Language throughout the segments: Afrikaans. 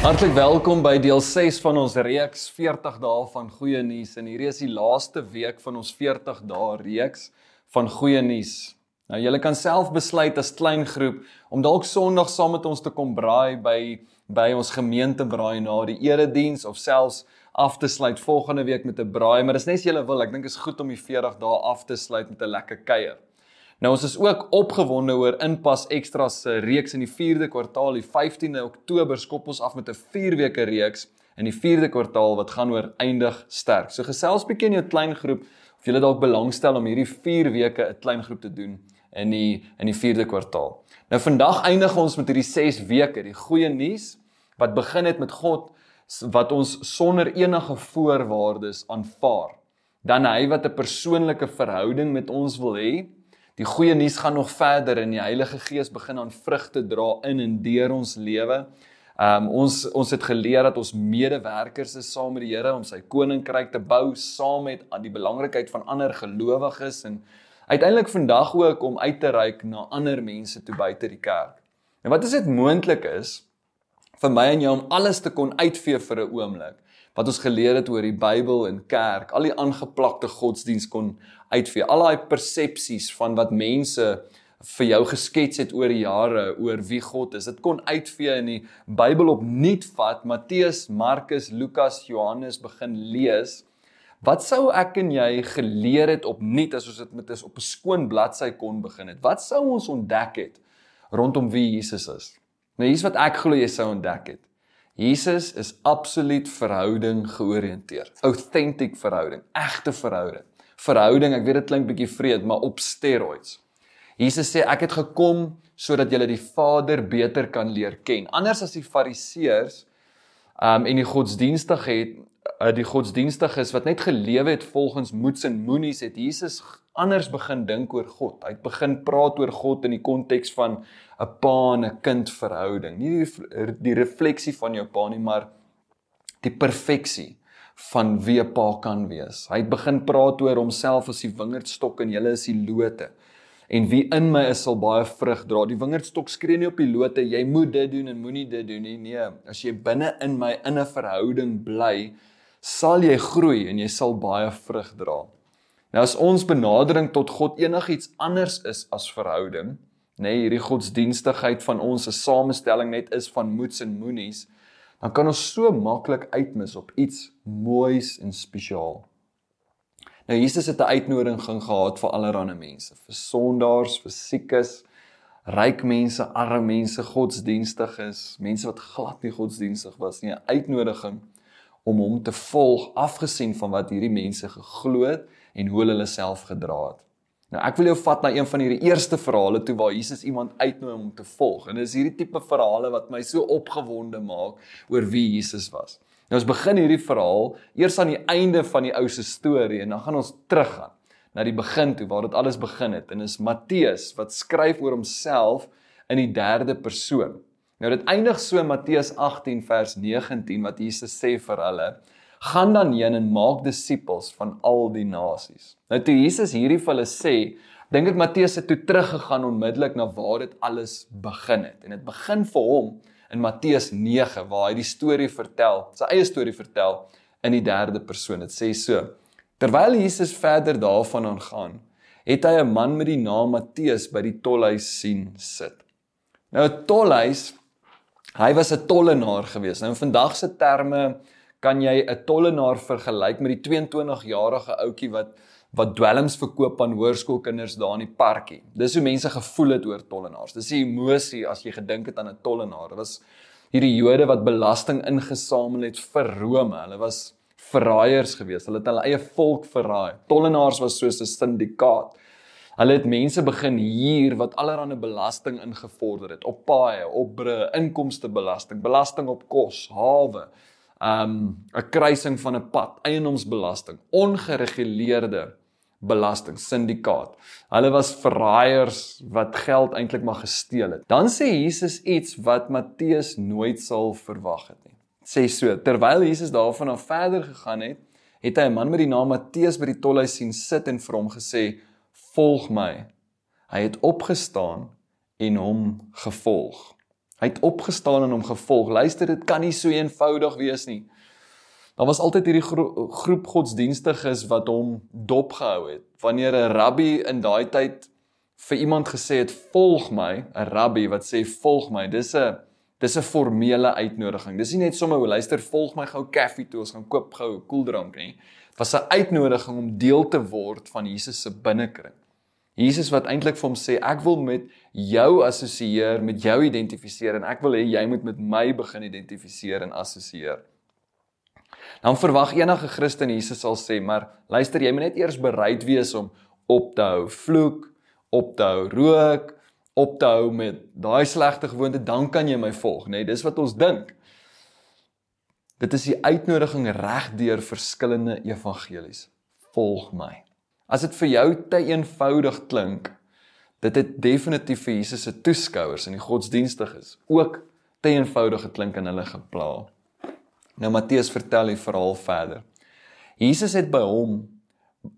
Hartlik welkom by deel 6 van ons reeks 40 dae van goeie nuus en hierdie is die laaste week van ons 40 dae reeks van goeie nuus. Nou julle kan self besluit as klein groep om dalk Sondag saam met ons te kom braai by by ons gemeente braai na die erediens of selfs af te sluit volgende week met 'n braai, maar dis net as jy wil, ek dink is goed om die 40 dae af te sluit met 'n lekker kuier. Nou ons is ook opgewonde oor Inpas Extra se reeks in die 4de kwartaal, die 15de Oktober skop ons af met 'n 4 weke reeks in die 4de kwartaal wat gaan oor eindig sterk. So gesels bietjie in jou klein groep of jy dalk belangstel om hierdie 4 weke 'n klein groep te doen in die in die 4de kwartaal. Nou vandag eindig ons met hierdie 6 weke, die goeie nuus wat begin het met God wat ons sonder enige voorwaardes aanvaar. Dan hy wat 'n persoonlike verhouding met ons wil hê Die goeie nuus gaan nog verder en die Heilige Gees begin aan vrugte dra in en deur ons lewe. Um ons ons het geleer dat ons medewerkers is saam met die Here om sy koninkryk te bou saam met aan die belangrikheid van ander gelowiges en uiteindelik vandag ook om uit te reik na ander mense toe buite die kerk. En wat as dit moontlik is vir my en jou om alles te kon uitvee vir 'n oomblik? Wat ons geleer het oor die Bybel en kerk, al die aangeplakte godsdiens kon uitvee, al daai persepsies van wat mense vir jou geskets het oor die jare oor wie God is. Dit kon uitvee in die Bybel opnuut vat, Matteus, Markus, Lukas, Johannes begin lees. Wat sou ek en jy geleer het opnuut as ons dit met 'n op 'n skoon bladsy kon begin het? Wat sou ons ontdek het rondom wie Jesus is? Nou hier's wat ek glo jy sou ontdek het. Jesus is absoluut verhouding georiënteerd. Authentic verhouding, egte verhouding. Verhouding, ek weet dit klink bietjie vreed, maar op steroids. Jesus sê ek het gekom sodat julle die Vader beter kan leer ken. Anders as die Fariseërs um en die godsdienstig het uh, die godsdienstiges wat net gelewe het volgens moets en moenies het Jesus anders begin dink oor God. Hy het begin praat oor God in die konteks van 'n pa en 'n kind verhouding. Nie die, die refleksie van jou pa nie, maar die perfeksie van wie 'n pa kan wees. Hy het begin praat oor homself as die wingerdstok en julle is die lote. En wie in my is sal baie vrug dra. Die wingerdstok skree nie op die lote jy moet dit doen en moenie dit doen nie. Nee, as jy binne in my in 'n verhouding bly, sal jy groei en jy sal baie vrug dra. Nou as ons benadering tot God enigiets anders is as verhouding, nê, nee, hierdie godsdienstigheid van ons se samestelling net is van moets en moenies, dan kan ons so maklik uitmis op iets moois en spesiaal. Nou Jesus het 'n uitnodiging gehad vir allerlei mense, vir sondaars, vir siekes, ryk mense, arme mense, godsdienstiges, mense wat glad nie godsdienstig was nie, 'n uitnodiging om hom te volg afgesien van wat hierdie mense geglo het en hoe hulle self gedra het. Nou ek wil jou vat na een van hierdie eerste verhale toe waar Jesus iemand uitnooi om te volg. En dis hierdie tipe verhale wat my so opgewonde maak oor wie Jesus was. Nou ons begin hierdie verhaal eers aan die einde van die ou se storie en dan gaan ons teruggaan na die begin toe waar dit alles begin het en is Matteus wat skryf oor homself in die derde persoon. Nou dit eindig so Matteus 18 vers 19 wat Jesus sê vir hulle: gaan dan heen en maak disippels van al die nasies. Nou toe Jesus hierdie vir hulle sê, dink ek Matteus het toe teruggegaan onmiddellik na waar dit alles begin het. En dit begin vir hom in Matteus 9 waar hy die storie vertel, sy eie storie vertel in die derde persoon. Dit sê so: Terwyl Jesus verder daarvan aangaan, het hy 'n man met die naam Matteus by die tolhuis sien sit. Nou 'n tolhuis, hy was 'n tollenaar gewees. Nou in vandag se terme kan jy 'n tollenaar vergelyk met die 22-jarige ouetjie wat wat dwelms verkoop aan hoërskoolkinders daar in die parkie. Dis hoe mense gevoel het oor tollenaars. Dis die emosie as jy gedink het aan 'n tollenaar. Dit was hierdie Jode wat belasting ingesamel het vir Rome. Hulle was verraaiers geweest. Hulle het hulle eie volk verraai. Tollenaars was soos 'n syndikaat. Hulle het mense begin huur wat allerlei belasting ingevorder het op paaie, op brûe, inkomstebelasting, belasting op kos, hawe, um 'n kruising van 'n pad, eiendomsbelasting, ongereguleerde belasting syndikaat. Hulle was verraaiers wat geld eintlik maar gesteel het. Dan sê Jesus iets wat Matteus nooit sal verwag het nie. Sê so, terwyl Jesus daarvan af verder gegaan het, het hy 'n man met die naam Matteus by die tolhuis sien sit en vir hom gesê: "Volg my." Hy het opgestaan en hom gevolg. Hy het opgestaan en hom gevolg. Luister, dit kan nie so eenvoudig wees nie. Daar was altyd hierdie gro groep godsdienstiges wat hom dopgehou het. Wanneer 'n rabbi in daai tyd vir iemand gesê het volg my, 'n rabbi wat sê volg my, dis 'n dis 'n formele uitnodiging. Dis nie net sommer luister volg my gou koffie toe, ons gaan koop gou 'n koeldrank nie. Was 'n uitnodiging om deel te word van Jesus se binnekring. Jesus wat eintlik vir hom sê ek wil met jou assosieer, met jou identifiseer en ek wil hê jy moet met my begin identifiseer en assosieer. Dan verwag enige Christen Jesus sal sê, maar luister, jy moet net eers bereid wees om op te hou vloek, op te hou rook, op te hou met daai slegte gewoonte, dan kan jy my volg, nê? Nee, dis wat ons dink. Dit is die uitnodiging reg deur verskillende evangelies. Volg my. As dit vir jou te eenvoudig klink, dit het definitief vir Jesus se toeskouers in die godsdienstiges ook te eenvoudig geklink en hulle gepla. Nou Matteus vertel die verhaal verder. Jesus het by hom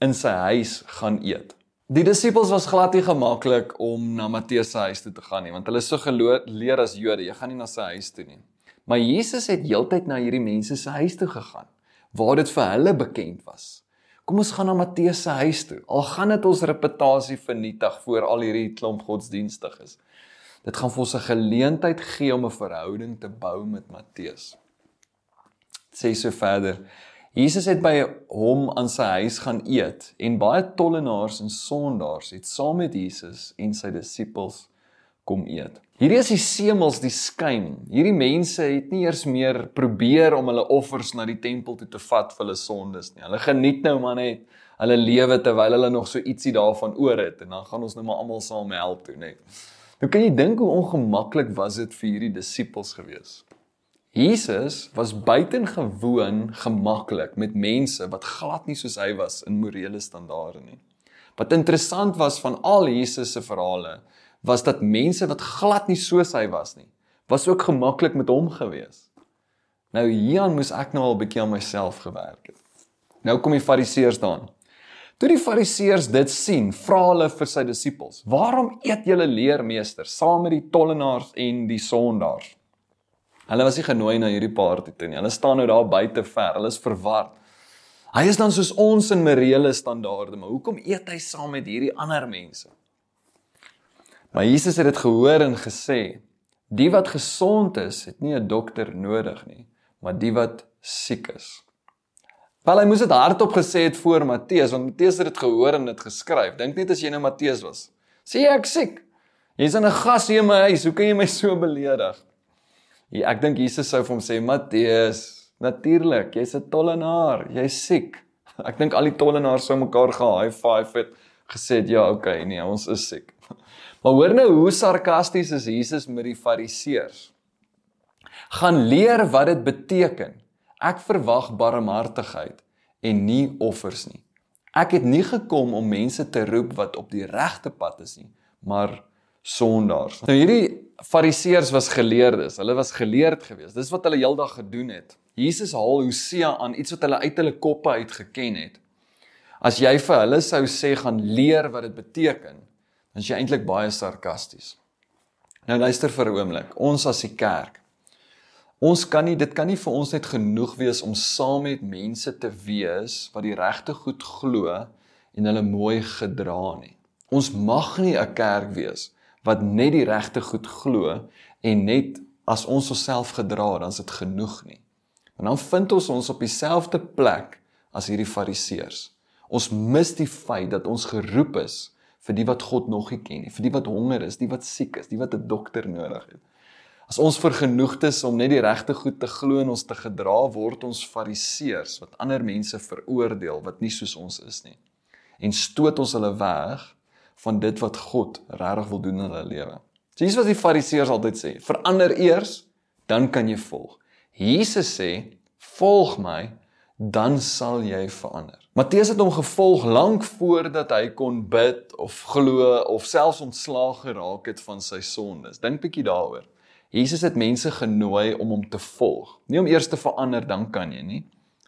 in sy huis gaan eet. Die disippels was glad nie gemaklik om na Matteus se huis toe te gaan nie, want hulle is so geleer as Jode, jy gaan nie na sy huis toe nie. Maar Jesus het heeltyd na hierdie mense se huis toe gegaan waar dit vir hulle bekend was. Kom ons gaan na Matteus se huis toe. Al gaan dit ons reputasie vernietig voor al hierdie klomp godsdienstiges. Dit gaan vir ons 'n geleentheid gee om 'n verhouding te bou met Matteus sê so verder. Jesus het by hom aan sy huis gaan eet en baie tollenaars en sondaars het saam met Jesus en sy disippels kom eet. Hierdie is die semels, die skyn. Hierdie mense het nie eers meer probeer om hulle offers na die tempel toe te vat vir hulle sondes nie. Hulle geniet nou maar net hulle lewe terwyl hulle nog so ietsie daarvan oor het en dan gaan ons nou maar almal saam help toe net. Nou kan jy dink hoe ongemaklik was dit vir hierdie disippels gewees. Jesus was buitengewoon gemaklik met mense wat glad nie soos hy was in morele standaarde nie. Wat interessant was van al Jesus se verhale was dat mense wat glad nie soos hy was nie, was ook gemaklik met hom gewees. Nou hier moes ek nou al 'n bietjie aan myself gewerk het. Nou kom die fariseërs daan. Toe die fariseërs dit sien, vra hulle vir sy disippels: "Waarom eet julle leermeester saam met die tollenaars en die sondaars?" Hulle was nie genooi na hierdie party toe nie. Hulle staan nou daar buite ver. Hulle is verward. Hy is dan soos ons in morele standaarde, maar hoekom eet hy saam met hierdie ander mense? Maar Jesus het dit gehoor en gesê: "Die wat gesond is, het nie 'n dokter nodig nie, maar die wat siek is." Wel, hy moes dit hardop gesê het voor Matteus, want Matteus het dit gehoor en dit geskryf. Dink net as jy nou Matteus was. Sê ek siek? Jy's in 'n gas hier in my huis. Hoe kan jy my so beledig? Ja, ek dink Jesus sou vir hom sê Matteus, natuurlik, jy's 'n tollenaar, jy's siek. Ek dink al die tollenaars sou mekaar ge-high five het gesê, "Ja, okay, nee, ons is siek." Maar hoor nou hoe sarkasties is Jesus met die Fariseërs. Gaan leer wat dit beteken. Ek verwag barmhartigheid en nie offers nie. Ek het nie gekom om mense te roep wat op die regte pad is nie, maar sondaars. Nou hierdie Fariseërs was geleerdes. Hulle was geleerd geweest. Dis wat hulle heeldag gedoen het. Jesus haal Hosea aan iets wat hulle uit hulle koppe uit geken het. As jy vir hulle sou sê gaan leer wat dit beteken, dan is jy eintlik baie sarkasties. Nou luister vir 'n oomblik. Ons as die kerk. Ons kan nie dit kan nie vir ons net genoeg wees om saam met mense te wees wat die regte goed glo en hulle mooi gedra nie. Ons mag nie 'n kerk wees wat net die regte goed glo en net as ons osself gedra, dan is dit genoeg nie. En dan vind ons ons op dieselfde plek as hierdie fariseërs. Ons mis die feit dat ons geroep is vir die wat God nog nie ken nie, vir die wat honger is, die wat siek is, die wat 'n dokter nodig het. As ons vergenoegd is om net die regte goed te glo en ons te gedra, word ons fariseërs wat ander mense veroordeel wat nie soos ons is nie. En stoot ons hulle weg van dit wat God regtig wil doen in hulle lewe. So hier's wat die fariseërs altyd sê: Verander eers, dan kan jy volg. Jesus sê: Volg my, dan sal jy verander. Matteus het hom gevolg lank voordat hy kon bid of glo of selfs ontslaag geraak het van sy sondes. Dink bietjie daaroor. Jesus het mense genooi om hom te volg. Nie om eers te verander dan kan jy nie,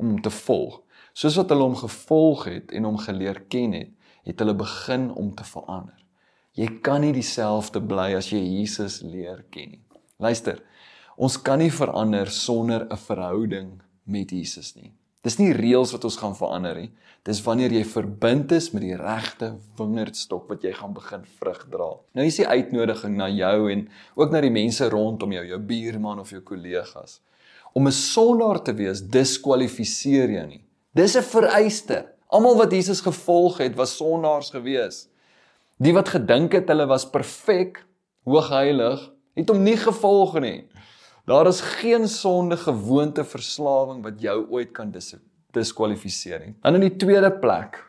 om hom te volg. Soos wat hulle hom gevolg het en hom geleer ken het, het hulle begin om te verander. Jy kan nie dieselfde bly as jy Jesus leer ken nie. Luister, ons kan nie verander sonder 'n verhouding met Jesus nie. Dis nie reëls wat ons gaan verander nie. Dis wanneer jy verbind is met die regte wingerdstok wat jy gaan begin vrug dra. Nou is die uitnodiging na jou en ook na die mense rondom jou, jou buurman of jou kollegas. Om 'n sondaar te wees, diskwalifiseer jou nie. Dis 'n vereiste. Almal wat Jesus gevolg het, was sondaars gewees. Die wat gedink het hulle was perfek, hoogheilig, het hom nie gevolg nie. Daar is geen sonde gewoonte verslawing wat jou ooit kan dis diskwalifiseer nie. Dan in die tweede plek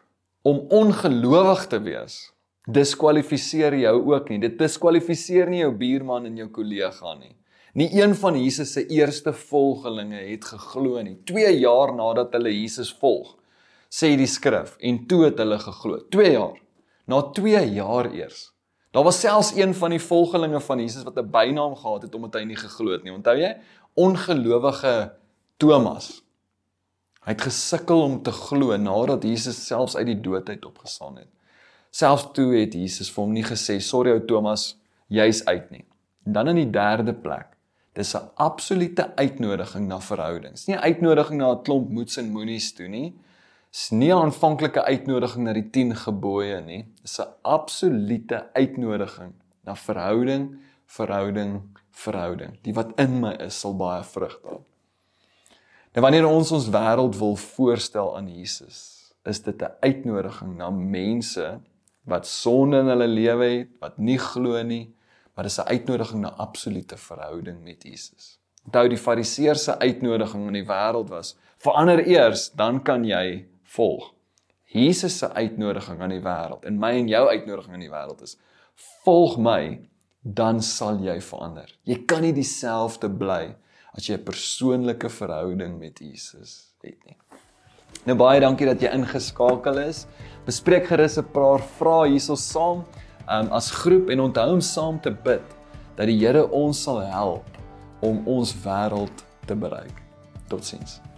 om ongelowig te wees diskwalifiseer jou ook nie. Dit diskwalifiseer nie jou buurman en jou kollega nie. Nie een van Jesus se eerste volgelinge het geglo nie. 2 jaar nadat hulle Jesus volg, sê die skrif, en toe het hulle geglo. 2 jaar. Na 2 jaar eers Daar was selfs een van die volgelinge van Jesus wat 'n bynaam gehad het omdat hy nie geglo het nie. Onthou jy? Ongelowige Thomas. Hy het gesukkel om te glo nadat Jesus selfs uit die dood uit opgestaan het. Selfs toe het Jesus vir hom nie gesê, "Sorry ou Thomas, jy's uit nie." En dan in die derde plek, dis 'n absolute uitnodiging na verhoudings. Nie 'n uitnodiging na 'n klomp moets en moenies toe nie, is nie 'n aanvanklike uitnodiging na die 10 gebooie nie. Dis 'n absolute uitnodiging na verhouding, verhouding, verhouding. Die wat in my is, sal baie vrug dra. Nou wanneer ons ons wêreld wil voorstel aan Jesus, is dit 'n uitnodiging na mense wat sonde in hulle lewe het, wat nie glo nie, maar dis 'n uitnodiging na absolute verhouding met Jesus. Onthou die Fariseërs se uitnodiging in die wêreld was: verander eers, dan kan jy volg. Jesus se uitnodiging aan die wêreld en my en jou uitnodiging aan die wêreld is: volg my, dan sal jy verander. Jy kan nie dieselfde bly as jy 'n persoonlike verhouding met Jesus het nie. Nou baie dankie dat jy ingeskakel is. Bespreek gerus 'n paar vrae hierso saam um, as groep en onthou om saam te bid dat die Here ons sal help om ons wêreld te bereik. Totsiens.